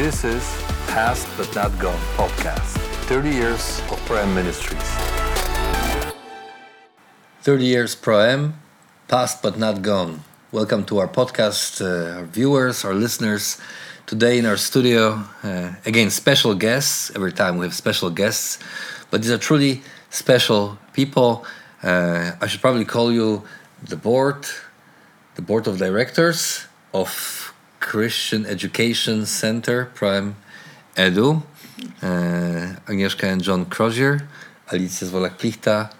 This is Past But Not Gone podcast 30 years of Pro-Am Ministries. 30 years Pro-Am, past but not gone. Welcome to our podcast, uh, our viewers, our listeners. Today in our studio, uh, again, special guests. Every time we have special guests, but these are truly special people. Uh, I should probably call you the board, the board of directors of Christian Education Center, Pro-Am Edu. Uh, Agnieszka and John Crozier, Alicja Zwolak-Plichta,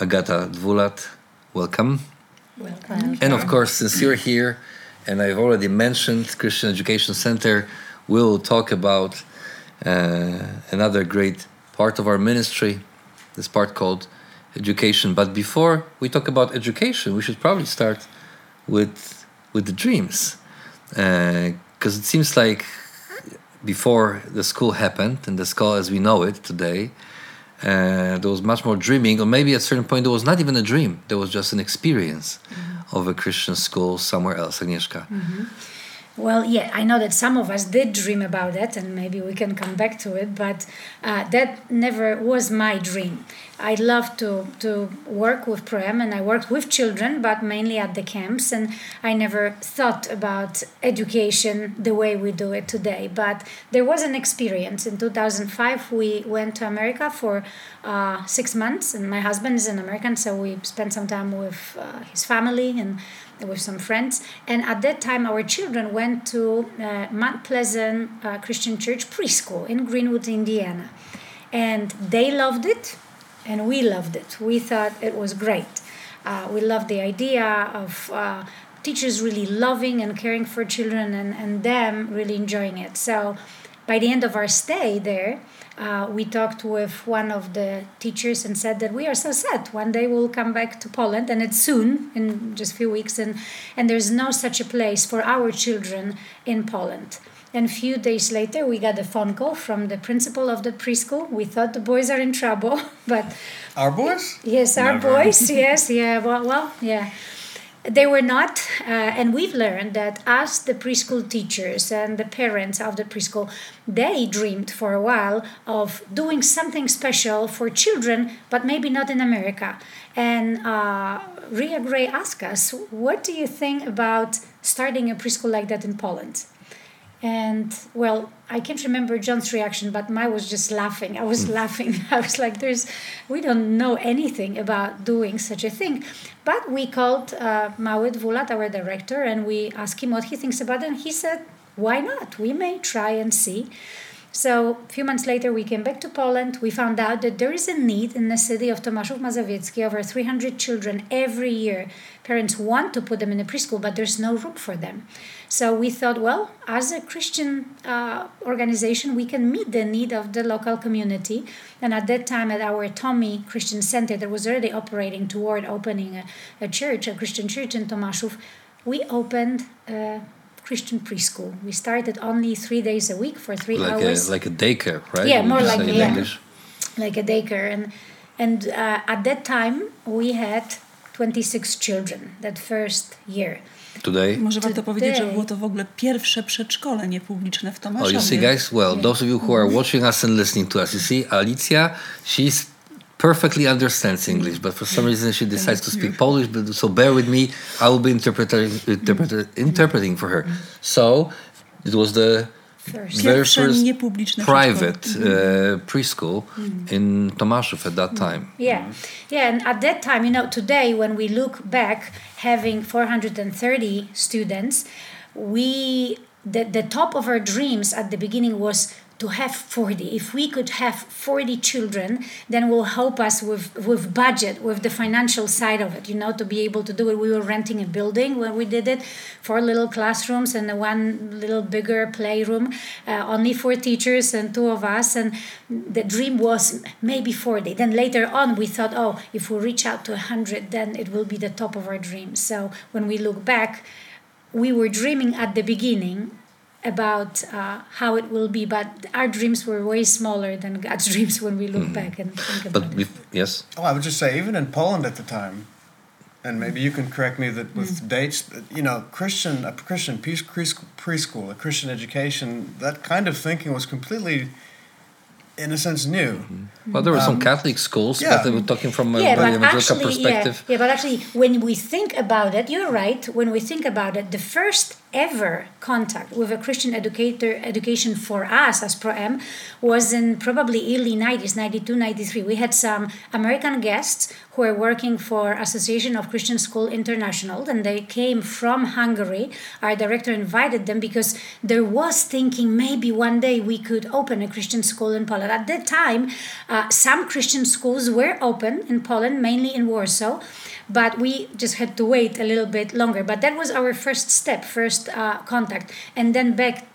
Agata Dwulat. Welcome. Welcome. And of course, since you're here, and I've already mentioned Christian Education Center, we'll talk about uh, another great part of our ministry, this part called education. But before we talk about education, we should probably start with with the dreams, Uh, because it seems like before the school happened and the school as we know it today, uh, there was much more dreaming, or maybe at a certain point there was not even a dream; there was just an experience mm-hmm. of a Christian school somewhere else. Agnieszka. Mm-hmm. Well, yeah, I know that some of us did dream about that, and maybe we can come back to it, but uh, that never was my dream. I love to, to work with Pro-Am, and I worked with children, but mainly at the camps, and I never thought about education the way we do it today. But there was an experience. In 2005, we went to America for uh, six months, and my husband is an American, so we spent some time with uh, his family and with some friends. And at that time, our children went to uh, Mount Pleasant uh, Christian Church preschool in Greenwood, Indiana. And they loved it, and we loved it. We thought it was great. Uh, we loved the idea of uh, teachers really loving and caring for children and, and them really enjoying it. So by the end of our stay there, uh, we talked with one of the teachers and said that we are so sad. One day we'll come back to Poland, and it's soon, in just a few weeks, and, and there's no such a place for our children in Poland. And a few days later, we got a phone call from the principal of the preschool. We thought the boys are in trouble, but Our boys? yes, our Never. boys, yes, yeah, well, well, yeah. They were not, uh, and we've learned that as the preschool teachers and the parents of the preschool, they dreamed for a while of doing something special for children, but maybe not in America. And uh, Ria Gray asked us, What do you think about starting a preschool like that in Poland? And well, I can't remember John's reaction, but mine was just laughing. I was laughing. I was like, "There's, we don't know anything about doing such a thing." But we called uh, Małe Dwulat, our director, and we asked him what he thinks about it. And he said, "Why not? We may try and see." So a few months later, we came back to Poland. We found out that there is a need in the city of Tomaszów Mazowiecki, over 300 children every year. Parents want to put them in a preschool, but there's no room for them. So we thought, well, as a Christian uh, organization, we can meet the need of the local community. And at that time, at our Tommy Christian Center, that was already operating toward opening a, a church, a Christian church in Tomaszów, we opened a Christian preschool. We started only three days a week for three Like hours a, like a daycare, right? Yeah, more like- say in yeah. English? like a daycare and and uh, at that time we had 26 children that first year Today? Może warto powiedzieć, że Today. było to w ogóle pierwsze przedszkole niepubliczne w Oh, Tomaszowie. you see, guys. Well, those of you who are watching us and listening to us, you see, Alicia, she's perfectly understands English, but for some reason she decides to speak Polish. But so bear with me. I will be interpreting interpreter, mm-hmm. interpreting for her. Mm-hmm. So it was the very first private uh, preschool mm-hmm. in Tomaszów at that time. yeah yeah and at that time you know today when we look back having 430 students we the, the top of our dreams at the beginning was to have 40 if we could have 40 children then will help us with with budget with the financial side of it you know to be able to do it. We were renting a building when we did it four little classrooms and one little bigger playroom uh, only four teachers and two of us. And the dream was maybe 40 then later on we thought oh if we reach out to 100 then it will be the top of our dreams so when we look back we were dreaming at the beginning about uh, how it will be, but our dreams were way smaller than God's dreams when we look back and think about But it. bef- yes, Oh, I would just say, even in Poland at the time, and maybe you can correct me that with dates, you know, Christian a Christian pres- pres- preschool, a Christian education, that kind of thinking was completely, in a sense, new. Well, there were some Um, Catholic schools, yeah. but they were talking from a yeah, very but evangelical actually, yeah, perspective. yeah, but actually, when we think about it, you're right. When we think about it, the first ever contact with a Christian educator education for us as Pro-Am was in probably early 90s, 92, 93. We had some American guests who were working for Association of Christian School International, and they came from Hungary. Our director invited them because there was thinking maybe one day we could open a Christian school in Poland. At that time, uh, some Christian schools were open in Poland, mainly in Warsaw, but we just had to wait a little bit longer. But that was our first step, first uh, contact. And then back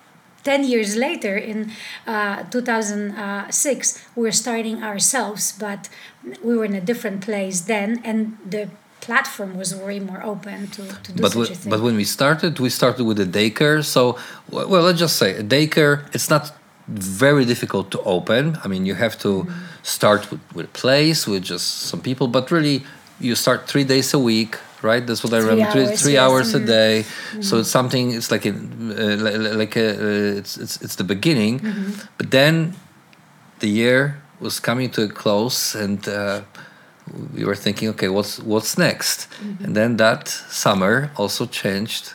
10 years later, in uh, 2006, we were starting ourselves, but we were in a different place then, and the platform was way more open to, to do but such a thing. but when we started, we started with a daycare. So, well, let's just say a daycare. It's not very difficult to open. I mean, you have to Mm-hmm. start with, with a place with just some people, but really, you start three days a week, right? That's what I remember. Three, hours, three yes. hours a Mhm. day. So it's something. It's like a, uh, li- li- like a, uh, it's it's it's the beginning, Mm-hmm. but then the year was coming to a close, and. Uh, we were thinking, okay, what's what's next? Mm-hmm. And then that summer also changed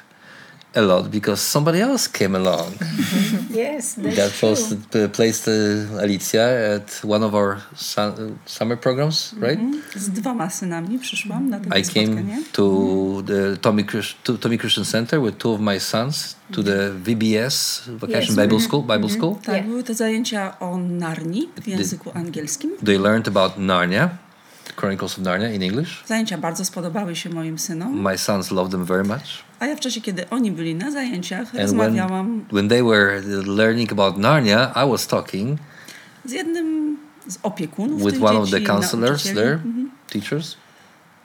a lot because somebody else came along yes, that's that true. posted, uh, placed uh, Alicia at one of our su- uh, summer programs, right? Z dwoma synami przyszłam na to I came spotkanie. to the Tommy, to Tommy Christian Center with two of my sons to the VBS Vacation Yes. Bible School. Bible School. Tak, Yeah. były to zajęcia o Narni w języku angielskim. They learned about Narnia, Chronicles of Narnia in English. Zajęcia bardzo spodobały się moim synom, My sons loved them very much. a ja w czasie, kiedy oni byli na zajęciach, And when, rozmawiałam when they were learning about Narnia, I was talking z jednym z opiekunów with one of dzieci, the counselors there, Mhm. teachers.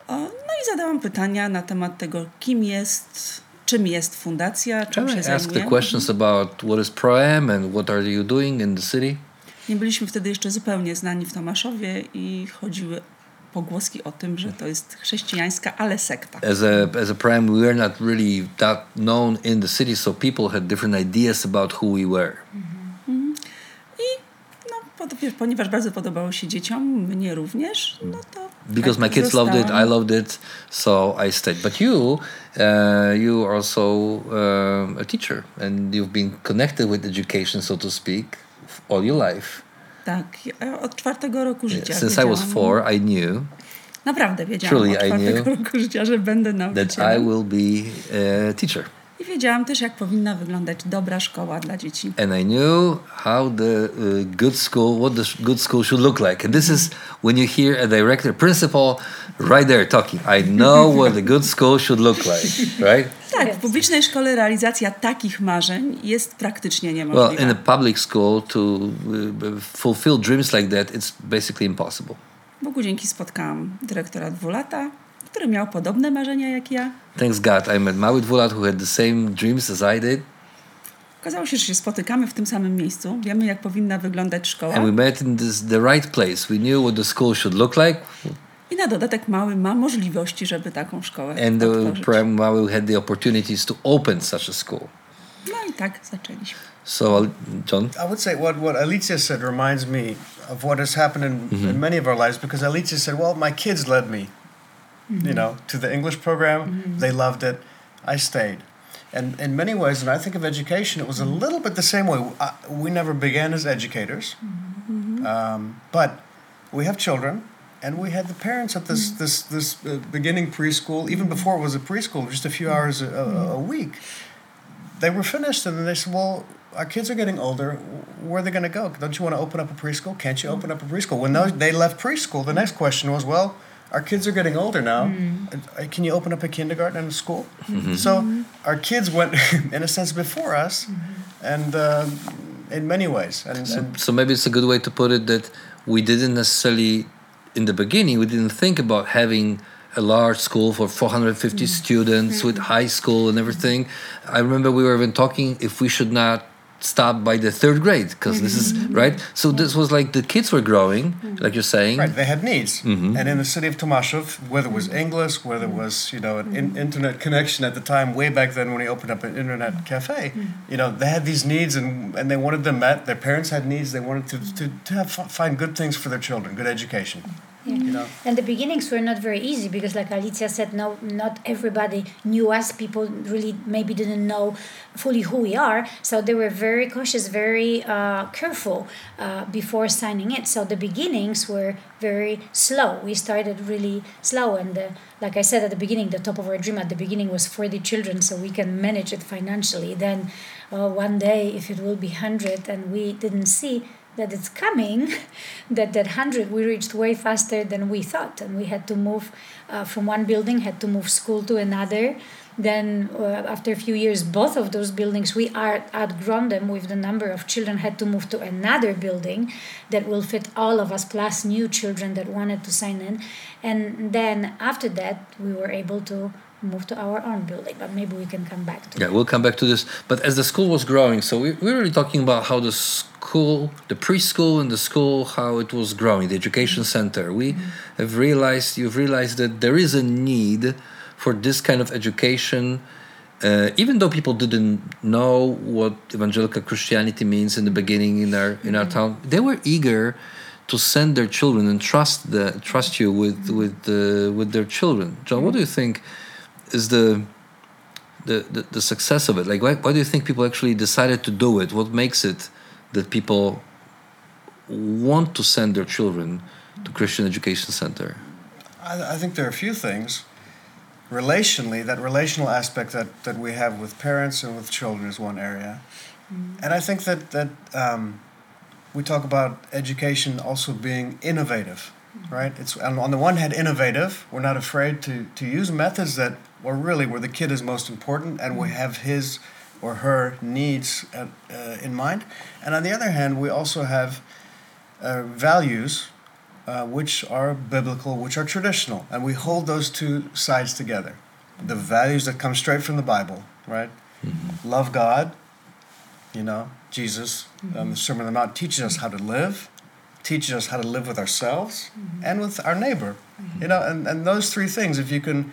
O, no i zadałam pytania na temat tego, kim jest, czym jest fundacja, czym Can się I ask the zajmuje. questions about what is Pro-Am and what are you doing in the city? Nie byliśmy wtedy jeszcze zupełnie znani w Tomaszowie i chodziły pogłoski o tym, że to jest chrześcijańska, ale sekta. As a as a Pro-Am, we were not really that known in the city, so people had different ideas about who we were. No, pod- wiesz, ponieważ bardzo podobało się dzieciom, mnie również, no to Because tak my kids loved it, I loved it, so I stayed. But you, uh, you are also um, a teacher, and you've been connected with education, so to speak, all your life. Tak, od czwartego roku życia Since I was wiedziałam- four, I knew Naprawdę wiedziałam Truly od I czwartego knew roku życia, że będę that I nauczycielem. will be a teacher. I wiedziałam też, jak powinna wyglądać dobra szkoła dla dzieci. and I knew how the uh, good school, what the good school should look like. And this is when you hear a director, principal, right there talking. I know what a good school should look like, right? Tak, w publicznej szkole realizacja takich marzeń jest praktycznie Well, niemożliwa. in a public school, to uh, fulfill dreams like that, it's basically impossible. Bogu dzięki spotkałam dyrektora dwulata, który miał podobne marzenia jak ja. Thanks God, I met Maui Dvulat, who had the same dreams as I did, Okazało się, że się spotykamy w tym samym miejscu. Wiemy, jak powinna wyglądać szkoła. and we met in this, the right place. We knew what the school should look like, I na dodatek mały ma możliwości, żeby taką szkołę and the. Prime Maui had the opportunities to open such a school. No i tak zaczęliśmy. So, John, I would say what, what Alicia said reminds me of what has happened in, in many of our lives because Alicia said, Well, my kids led me, you mm-hmm. know, to the English program. Mm-hmm. They loved it. I stayed. And in many ways, when I think of education, it was a mm-hmm. little bit the same way. I, we never began as educators, um, but we have children. And we had the parents at this this this uh, beginning preschool, even before it was a preschool, just a few hours a, a, a week. They were finished and then they said well our kids are getting older. Where are they going to go? Don't you want to open up a preschool? Can't you open up a preschool? When those, they left preschool the next question was well our kids are getting older now. Uh, can you open up a kindergarten and a school so our kids went in a sense before us and uh, in many ways. And, So, and so maybe it's a good way to put it that we didn't necessarily, in the beginning, we didn't think about having a large school for 450 Mm. students with high school and everything. I remember we were even talking if we should not stop by the third grade because this is mm-hmm. right. So this was like the kids were growing, mm-hmm. like you're saying. Right, they had needs, mm-hmm. and in the city of Tomaszów, whether it was English, whether it was you know an in, internet connection at the time, way back then when he opened up an internet cafe, you know they had these needs and, and they wanted them met. Their parents had needs; they wanted to to, to have, find good things for their children, good education. Yeah. You know, And the beginnings were not very easy because, like Alicia said, no, not everybody knew us. People really maybe didn't know fully who we are, so they were very cautious, very uh, careful uh, before signing it. So the beginnings were very slow. We started really slow, and the, like I said at the beginning, the top of our dream at the beginning was 40 children, so we can manage it financially. Then, uh, one day, if it will be 100, and we didn't see that it's coming, that that hundred we reached way faster than we thought, and we had to move uh, from one building, had to move school to another. Then uh, after a few years, both of those buildings we are outgrown them with the number of children had to move to another building that will fit all of us plus new children that wanted to sign in, and then after that we were able to move to our own building. But maybe we can come back to Yeah, we'll come back to this. But as the school was growing, so we, we're really talking about how the school, the preschool and the school, how it was growing, the education center. We have realized, you've realized that there is a need for this kind of education. Uh, even though people didn't know what evangelical Christianity means in the beginning in our in our town, they were eager to send their children and trust the trust you with with uh, with their children. John, what do you think is the the, the, the success of it? Like, why, why do you think people actually decided to do it? What makes it that people want to send their children to Christian Education Center? I, I think there are a few things. Relationally, that relational aspect that, that we have with parents and with children is one area. And I think that, that um, we talk about education also being innovative, right? It's on, on the one hand innovative. We're not afraid to, to use methods that are really where the kid is most important and we have his or her needs at, uh, in mind. And on the other hand, we also have uh, values uh, which are biblical, which are traditional, and we hold those two sides together. The values that come straight from the Bible, right? Love God, you know, Jesus, um, the Sermon on the Mount teaches us how to live, teaches us how to live with ourselves and with our neighbor, you know, and, and those three things, if you can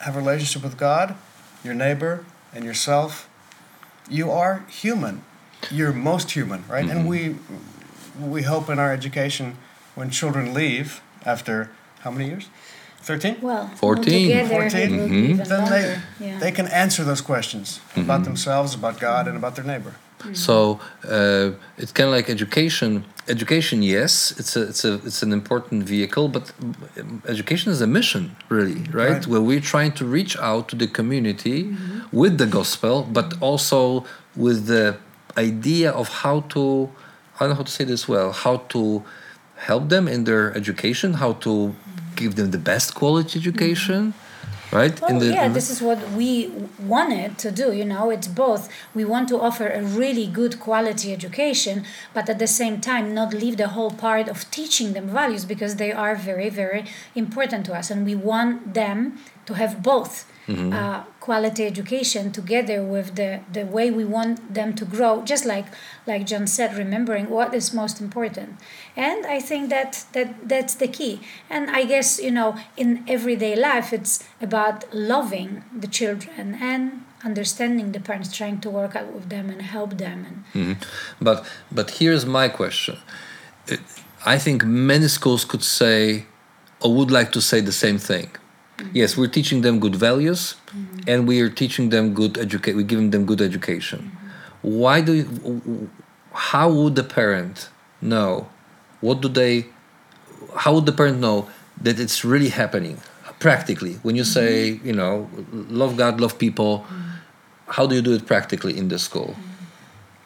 have a relationship with God, your neighbor, and yourself, you are human. You're most human, right? And we we hope in our education when children leave after how many years? 13? Well, 14. altogether, 14? it will be Mhm. Then they, yeah. they can answer those questions about themselves, about God, and about their neighbor. Mm-hmm. So uh, it's kind of like education. Education, yes, it's a, it's a, it's an important vehicle, but um, education is a mission, really, mm-hmm. right? Right. Where we're trying to reach out to the community mm-hmm. with the gospel, but also with the idea of how to, I don't know how to say this well, how to help them in their education, how to give them the best quality education, right? Well, in the, yeah, this is what we wanted to do. You know, it's both. We want to offer a really good quality education, but at the same time, not leave the whole part of teaching them values because they are very, very important to us, and we want them to have both. Uh, quality education together with the, the way we want them to grow just like like john said remembering what is most important and i think that that that's the key and i guess you know in everyday life it's about loving the children and understanding the parents trying to work out with them and help them and Mhm. But but here's my question. I think many schools could say or would like to say the same thing. Yes, we're teaching them good values, mm-hmm. and we are teaching them good education. We're giving them good education. Mm-hmm. Why do? You, how would the parent know? What do they? How would the parent know that it's really happening practically? When you say, mm-hmm. you know, love God, love people, how do you do it practically in the school?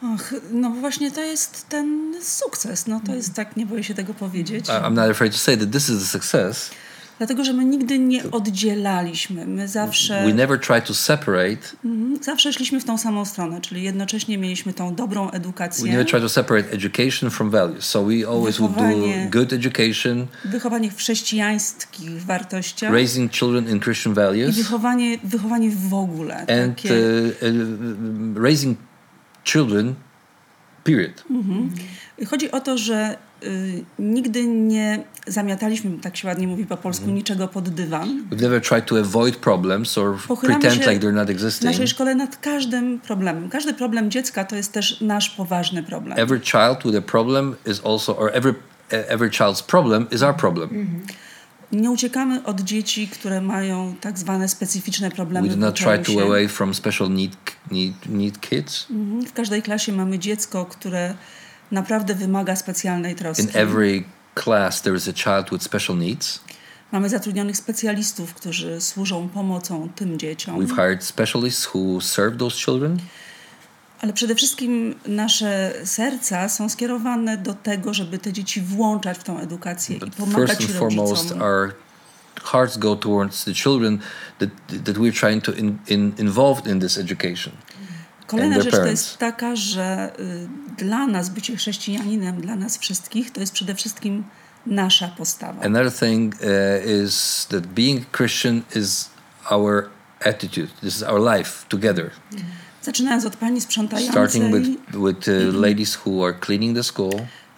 Och, no właśnie to jest ten sukces. No to jest tak, nie boję się tego powiedzieć. I- I'm not afraid to say that this is a success. Dlatego, że my nigdy nie oddzielaliśmy. My zawsze, We never try to separate. Mhm, zawsze szliśmy w tą samą stronę, czyli jednocześnie mieliśmy tą dobrą We edukację, never try to separate education from values. So we always would do Wychowanie. good education, wychowanie w chrześcijańskich wartościach raising children in Christian i values, wychowanie, wychowanie w ogóle. and takie, uh, uh, raising children Period. Chodzi o to, że y, nigdy nie zamiataliśmy, tak się ładnie mówi po polsku, niczego pod dywan. We've never tried to avoid problems or Pochylamy pretend like they're not w existing. naszej szkole nad każdym problemem. Każdy problem dziecka to jest też nasz poważny problem. Every child with a problem is also, or every every child's problem is our problem. Nie uciekamy od dzieci, które mają tak zwane specyficzne problemy. We do w not try to away from special need need need kids. Mhm. W każdej klasie mamy dziecko, które naprawdę wymaga specjalnej troski. In every class, there is a child with special needs. Mamy zatrudnionych specjalistów, którzy służą pomocą tym dzieciom. We've hired specialists who serve those children. Ale przede wszystkim nasze serca są skierowane do tego, żeby te dzieci włączać w tą edukację i But pomagać first and foremost, rodzicom. our hearts go towards the children that that we're trying to in, in, involve in this education. Kolejna rzecz to jest taka, że y, dla nas bycie chrześcijaninem, dla nas wszystkich, to jest przede wszystkim nasza postawa. Another thing uh, is that being Christian is our attitude. This is our life together. Zaczynając od pani sprzątającej, Starting with with uh, ladies who are cleaning the school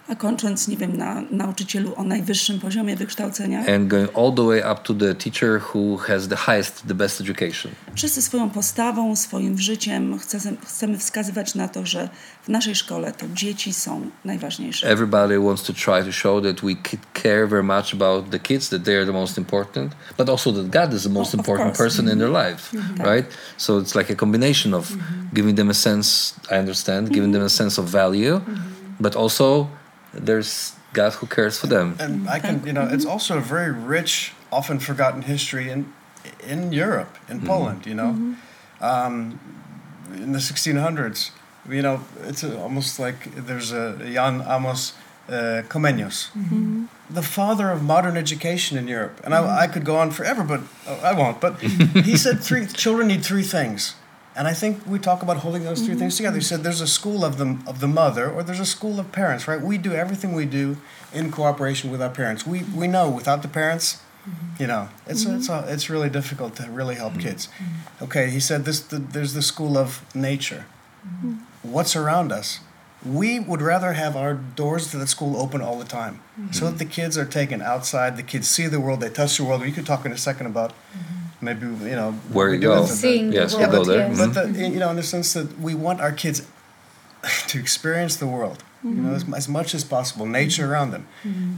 a kończąc, nie wiem, na nauczycielu o najwyższym poziomie wykształcenia. and going all the way up to the teacher who has the highest, the best education. Wszyscy swoją postawą, swoim życiem chcemy, wskazywać na to, że w naszej szkole to dzieci są najważniejsze. Everybody wants to try to show that we care very much about the kids, that they are the most important, but also that God is the most Of important person in their life, right? So it's like a combination of giving them a sense, I understand, giving them a sense of value, but also there's God who cares for them. And I can, you know, it's also a very rich, often forgotten history in in Europe, in Poland. You know, um, in the 1600s, you know, it's a, almost like there's a Jan Amos uh, Comenius, the father of modern education in Europe. And I, I could go on forever, but uh, I won't. But he said three children need three things. And I think we talk about holding those 3 things mm-hmm. together. He said there's a school of the of the mother, or there's a school of parents, right? We do everything we do in cooperation with our parents. We we know without the parents, mm-hmm. you know, it's it's a, mm-hmm. it's really difficult to really help kids. Okay, he said this. The, there's the school of nature. What's around us? We would rather have our doors to the school open all the time, so that the kids are taken outside. The kids see the world. They touch the world. We could talk in a second about maybe you know Where we you go. Seeing Yes, the we'll world, go there. yes. Mhm. but the, you know, in the sense that we want our kids to experience the world, you know, as, as much as possible, nature around them.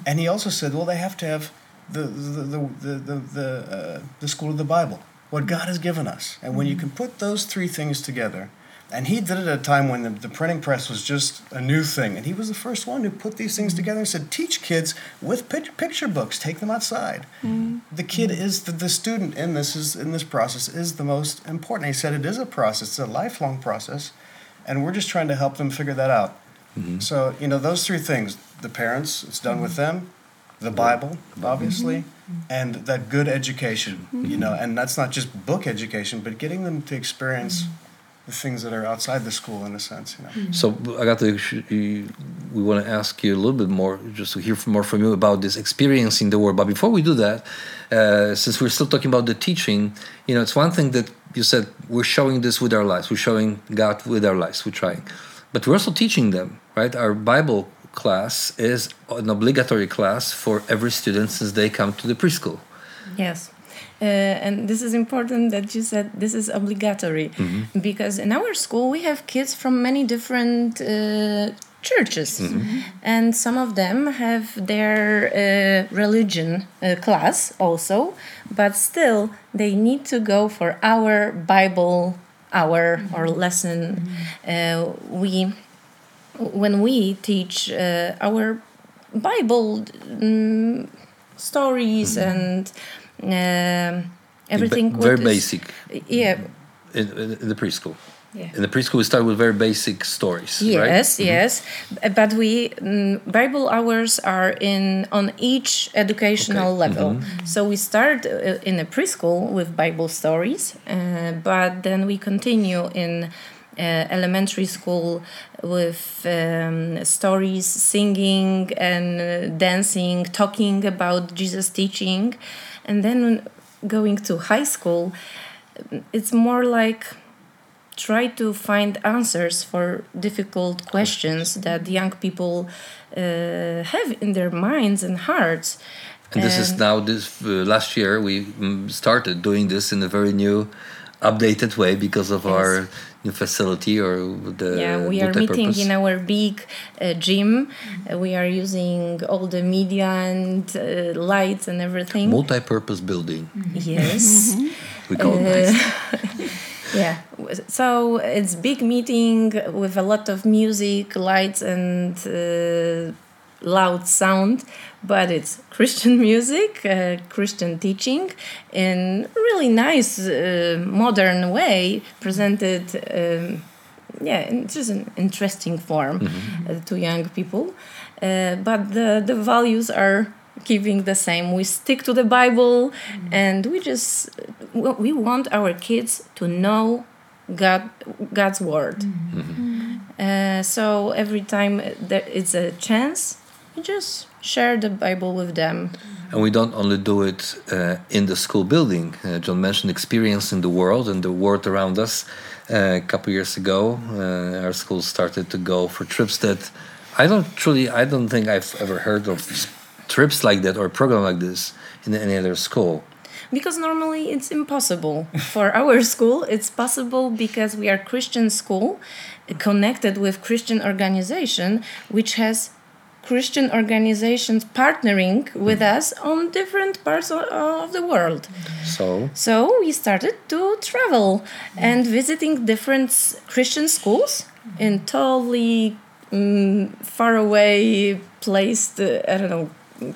And he also said, well, they have to have the the the the the, the, uh, the school of the Bible, what God has given us. And when you can put those three things together, and he did it at a time when the, the printing press was just a new thing, and he was the first one who put these things mm-hmm. together and said, teach kids with pic- picture books, take them outside. Mm-hmm. The kid is the, the student in this is in this process is the most important. He said it is a process, it's a lifelong process, and we're just trying to help them figure that out. Mm-hmm. So you know those three things: the parents, it's done with them, the Bible, obviously, and that good education. You know, and that's not just book education, but getting them to experience the things that are outside the school, in a sense. You know. So, i got to we want to ask you a little bit more, just to hear more from you about this experience in the world. But before we do that, uh, since we're still talking about the teaching, you know, it's one thing that you said we're showing this with our lives, we're showing God with our lives, we're trying, but we're also teaching them, right? Our Bible class is an obligatory class for every student since they come to the preschool. Yes. Uh, and this is important that you said this is obligatory. Because in our school we have kids from many different uh, churches. And some of them have their uh, religion uh, class also but still they need to go for our bible hour or lesson. Uh, we when we teach uh, our bible mm, stories and um, everything Very what is- basic yeah in, in the preschool. Yeah. In the preschool, we start with very basic stories, right? yes yes B- but we mm, bible hours are in on each educational Okay. level so we start uh, in a preschool with bible stories uh, but then we continue in uh, elementary school with um, stories singing and uh, dancing talking about jesus teaching and then going to high school it's more like try to find answers for difficult questions that young people uh, have in their minds and hearts. And this is now this uh, last year we mm, started doing this in a very new, updated way because of our new facility or the yeah, we are meeting multi-purpose. in our big uh, gym. Uh, we are using all the media and uh, lights and everything. multi-purpose building. yes. We call Uh, it. Yeah, so it's big meeting with a lot of music, lights, and uh, loud sound, but it's Christian music, uh, Christian teaching, in really nice, uh, modern way presented. Um, yeah, in just an interesting form uh, to young people, uh, but the the values are keeping the same. We stick to the Bible, and we just we want our kids to know God God's word. Uh, so every time there is a chance, we just share the Bible with them. And we don't only do it uh, in the school building. Uh, John mentioned experience in the world and the world around us. Uh, a couple years ago, uh, our school started to go for trips that I don't truly, I don't think I've ever heard of trips like that or a program like this in any other school. because normally it's impossible for our school it's possible because we are christian school connected with christian organization which has christian organizations partnering with us on different parts of the world. So, so we started to travel and visiting different christian schools in totally mm, far away placed uh, i don't know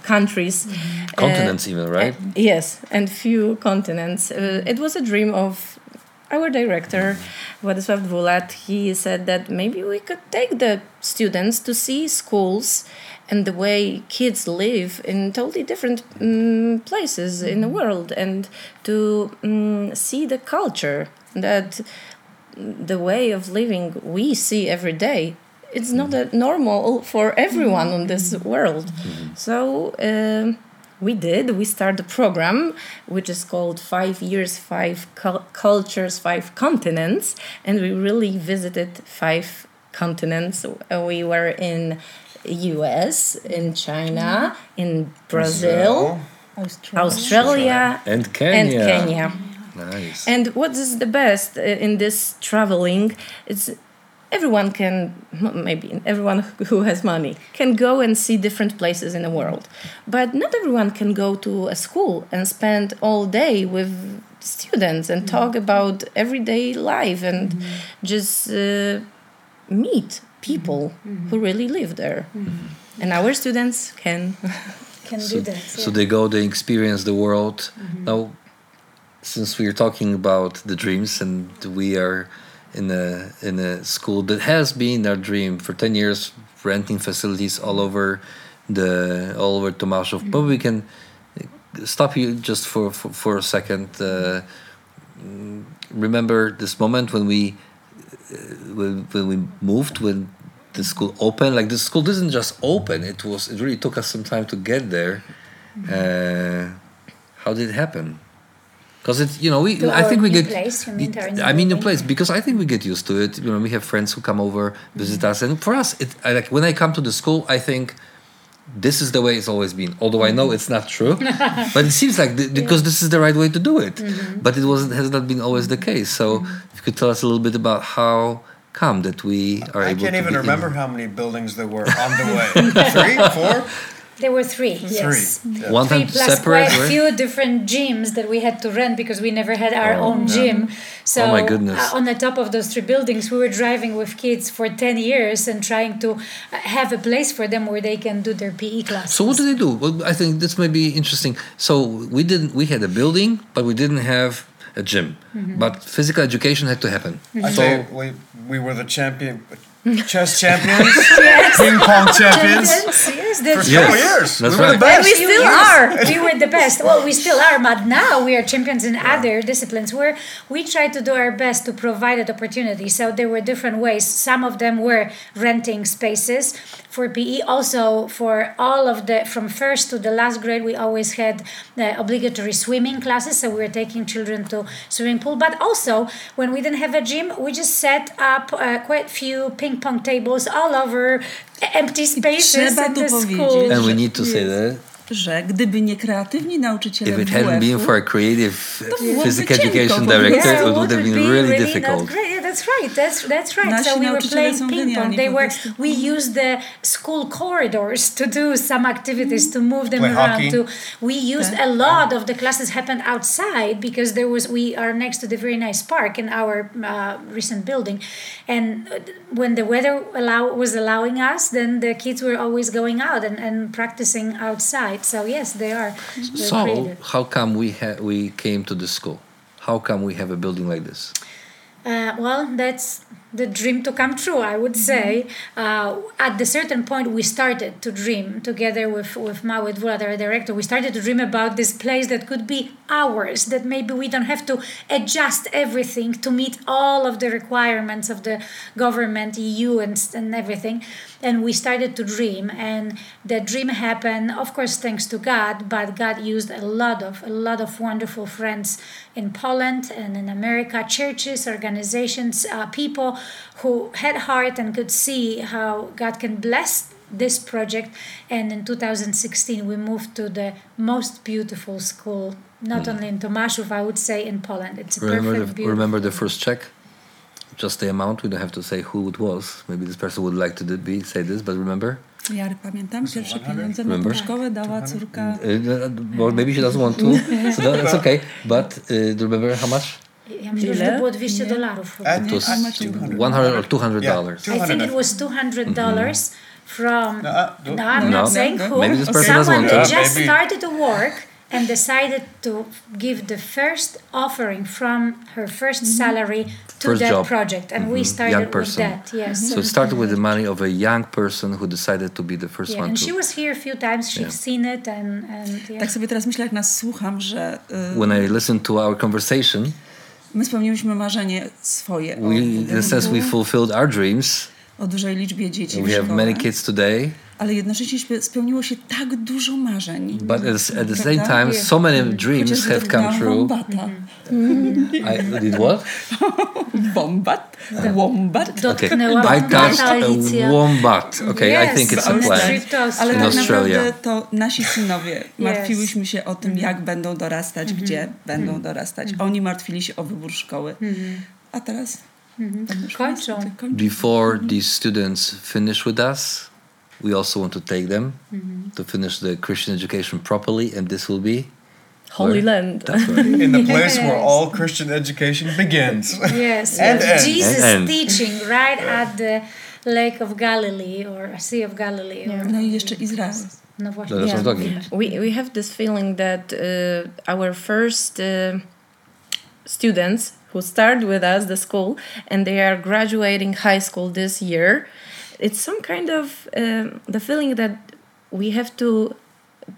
countries. Continents even, right? uh, yes, and few continents. Uh, it was a dream of our director, Władysław Dwulat. He said that maybe we could take the students to see schools and the way kids live in totally different um, places in the world and to um, see the culture that the way of living we see every day it's not normal for everyone on this world so um, we did we started a program which is called five years five cul- cultures five continents and we really visited five continents Uh, we were in us in china in brazil, australia And Kenya. and kenya Nice. and what is the best uh, in this traveling? It's everyone can maybe everyone who has money can go and see different places in the world, but not everyone can go to a school and spend all day with students and talk mm-hmm. about everyday life and mm-hmm. just uh, meet people mm-hmm. who really live there. And our students can. Can so, do that. so they go, they experience the world. Now, since we are talking about the dreams and we are in a in a school that has been our dream for 10 years renting facilities all over the all over Tomaszów but we can stop you just for for, for a second. Uh, remember this moment when we uh, when, when we moved when the school opened? Like the school didn't just open. It was it really took us some time to get there. Uh, how did it happen because it's you know we To i think we get place, you mean, to i mean new place because i think we get used to it. You know we have friends who come over visit mm-hmm. us and for us it I, like when i come to the school i think this is the way it's always been although i know mm-hmm. it's not true but it seems like th- because this is the right way to do it. Mm-hmm. But it wasn't has not been always the case. So if you could tell us a little bit about how come that we are I able can't to even be in- remember how many buildings there were on the way. Three, four, There were three. Yes. three. Yeah. one Three plus separate quite a right? few different gyms that we had to rent because we never had our own gym. So Oh, my goodness. uh, on the top of those three buildings, we were driving with kids for ten years and trying to uh, have a place for them where they can do their PE classes. So what do they do? Well, I think this may be interesting. So we didn't. We had a building, but we didn't have a gym. Mm-hmm. But physical education had to happen. I So we, we were the champion, chess champions, ping pong champions. Champions, yes. Yes, that's For several years. That's we were right. the And best. we still are. We were the best. Well, we still are, but now we are champions in other disciplines where we try to do our best to provide that opportunity. So there were different ways. Some of them were renting spaces for PE. Also, for all of the from first to the last grade, we always had the obligatory swimming classes. So we were taking children to swimming pool. But also, when we didn't have a gym, we just set up uh, quite few ping pong tables all over empty spaces trzeba in tu the powiedzieć, school. And we need to say that że gdyby nie kreatywni nauczyciele if it hadn't been for a creative byłoby physical education director, Yeah, it would have been really difficult. Yeah, that's right. That's that's right. Nasi so we were playing ping pong. They were. We used the school corridors to do some activities to move them Play around. To we used a lot of the classes happened outside because there was we are next to the very nice park in our uh, recent building, and uh, when the weather allow was allowing us, then the kids were always going out and, and practicing outside. So yes, they are. they're So, creative. how come we ha- we came to the school? How come we have a building like this? Uh, well, that's the dream to come true, I would say. Uh, at the certain point, we started to dream together with, with Mawet Dwulat, our director. We started to dream about this place that could be ours, that maybe we don't have to adjust everything to meet all of the requirements of the government, EU, and, and everything. And we started to dream, and the dream happened, of course, thanks to God, but God used a lot of, a lot of wonderful friends in Poland and in America, churches, organizations, uh, people who had heart and could see how God can bless this project. And in 2016, we moved to the most beautiful school, not only in Tomaszów, I would say in Poland. It's a. Remember perfect, the, remember the first check? Just the amount. We don't have to say who it was. Maybe this person would like to do- be say this, but remember? Ja pamiętam, pierwsze pieniądze na Remember? szkołę dała córka. Uh, well, maybe she doesn't want to, so that's okay. But uh, do you remember how much? Ja myślę, że Ile? to było 200 dolarów. It was how much? 100 or 200 Yeah, dollars. two- I think 200. it was two hundred dollars from. No, uh, no, no. I'm No. not saying No, who. Maybe this person Someone that to. just Maybe. started to work and decided to give the first offering from her 1st salary to First that job. project, and we Young started with that. Yes. So it started with the money of a young person who decided to be the first Yeah, one and she to. was here a few times. She's Yeah. seen it, and and yeah. Tak sobie teraz myślę, jak nas słucham, że y, When I listened to our conversation, my spełniliśmy marzenie swoje we, in a sense, we fulfilled our dreams. o dużej liczbie dzieci We have many kids today, ale jednocześnie spełniło się tak dużo marzeń. but at, at the same time, so many dreams have come true. Wombata. I did what? Wombat? Wombat? Okay. Dotknęłam I touched Wombata, Alicja. a wombat. Okay, I Yes, think it's a on the plan. street to Ale tak In Australia. naprawdę to nasi synowie martwiłyśmy się o tym, jak będą dorastać, gdzie będą dorastać. Oni martwili się o wybór szkoły. A teraz kończą. Before these students finish with us, we also want to take them to finish the Christian education properly, and this will be Holy where? Land. That's right. In the place where all Christian education begins. Yes, And yes. end. Jesus And end. teaching right at the Lake of Galilee or Sea of Galilee. Or, No i jeszcze Izrael. no właśnie. That's what I'm Yeah. talking. we we have this feeling that uh, our first uh, students who start with us the school and they are graduating high school this year it's some kind of um, the feeling that we have to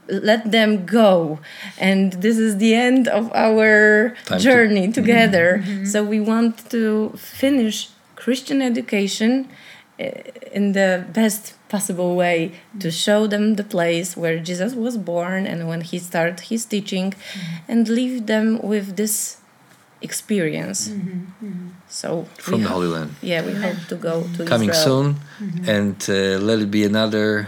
let them go. And this is the end of our Time to- journey mm-hmm. together. Mm-hmm. So we want to finish christian education uh, in the best possible way to show them the place where Jesus was born and when he started his teaching mm-hmm. and leave them with this experience. So From the ho- Holy Land. yeah, we hope to go to Coming Israel. soon, and uh, let it be another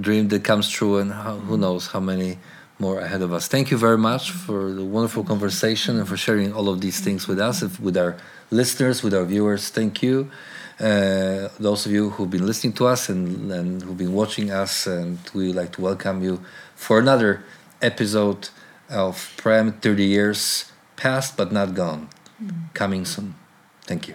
dream that comes true, and how, who knows how many more ahead of us. Thank you very much for the wonderful conversation and for sharing all of these things with us, if- with our listeners, with our viewers. Thank you. Uh, those of you who've been listening to us and, and who've been watching us, and we would like to welcome you for another episode of Pro-Am 30 Years Past But Not Gone, coming soon. Thank you.